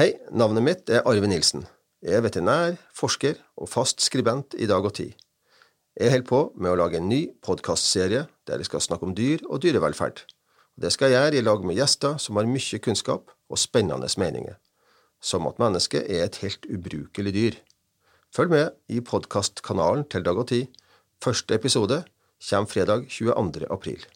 Hei, navnet mitt er Arve Nilsen. Jeg er veterinær, forsker og fast skribent i Dag og Tid. Jeg holder på med å lage en ny podkastserie der jeg skal snakke om dyr og dyrevelferd. Det skal jeg gjøre i lag med gjester som har mye kunnskap og spennende meninger, som at mennesket er et helt ubrukelig dyr. Følg med i podkastkanalen til Dag og Tid. Første episode kommer fredag 22. april.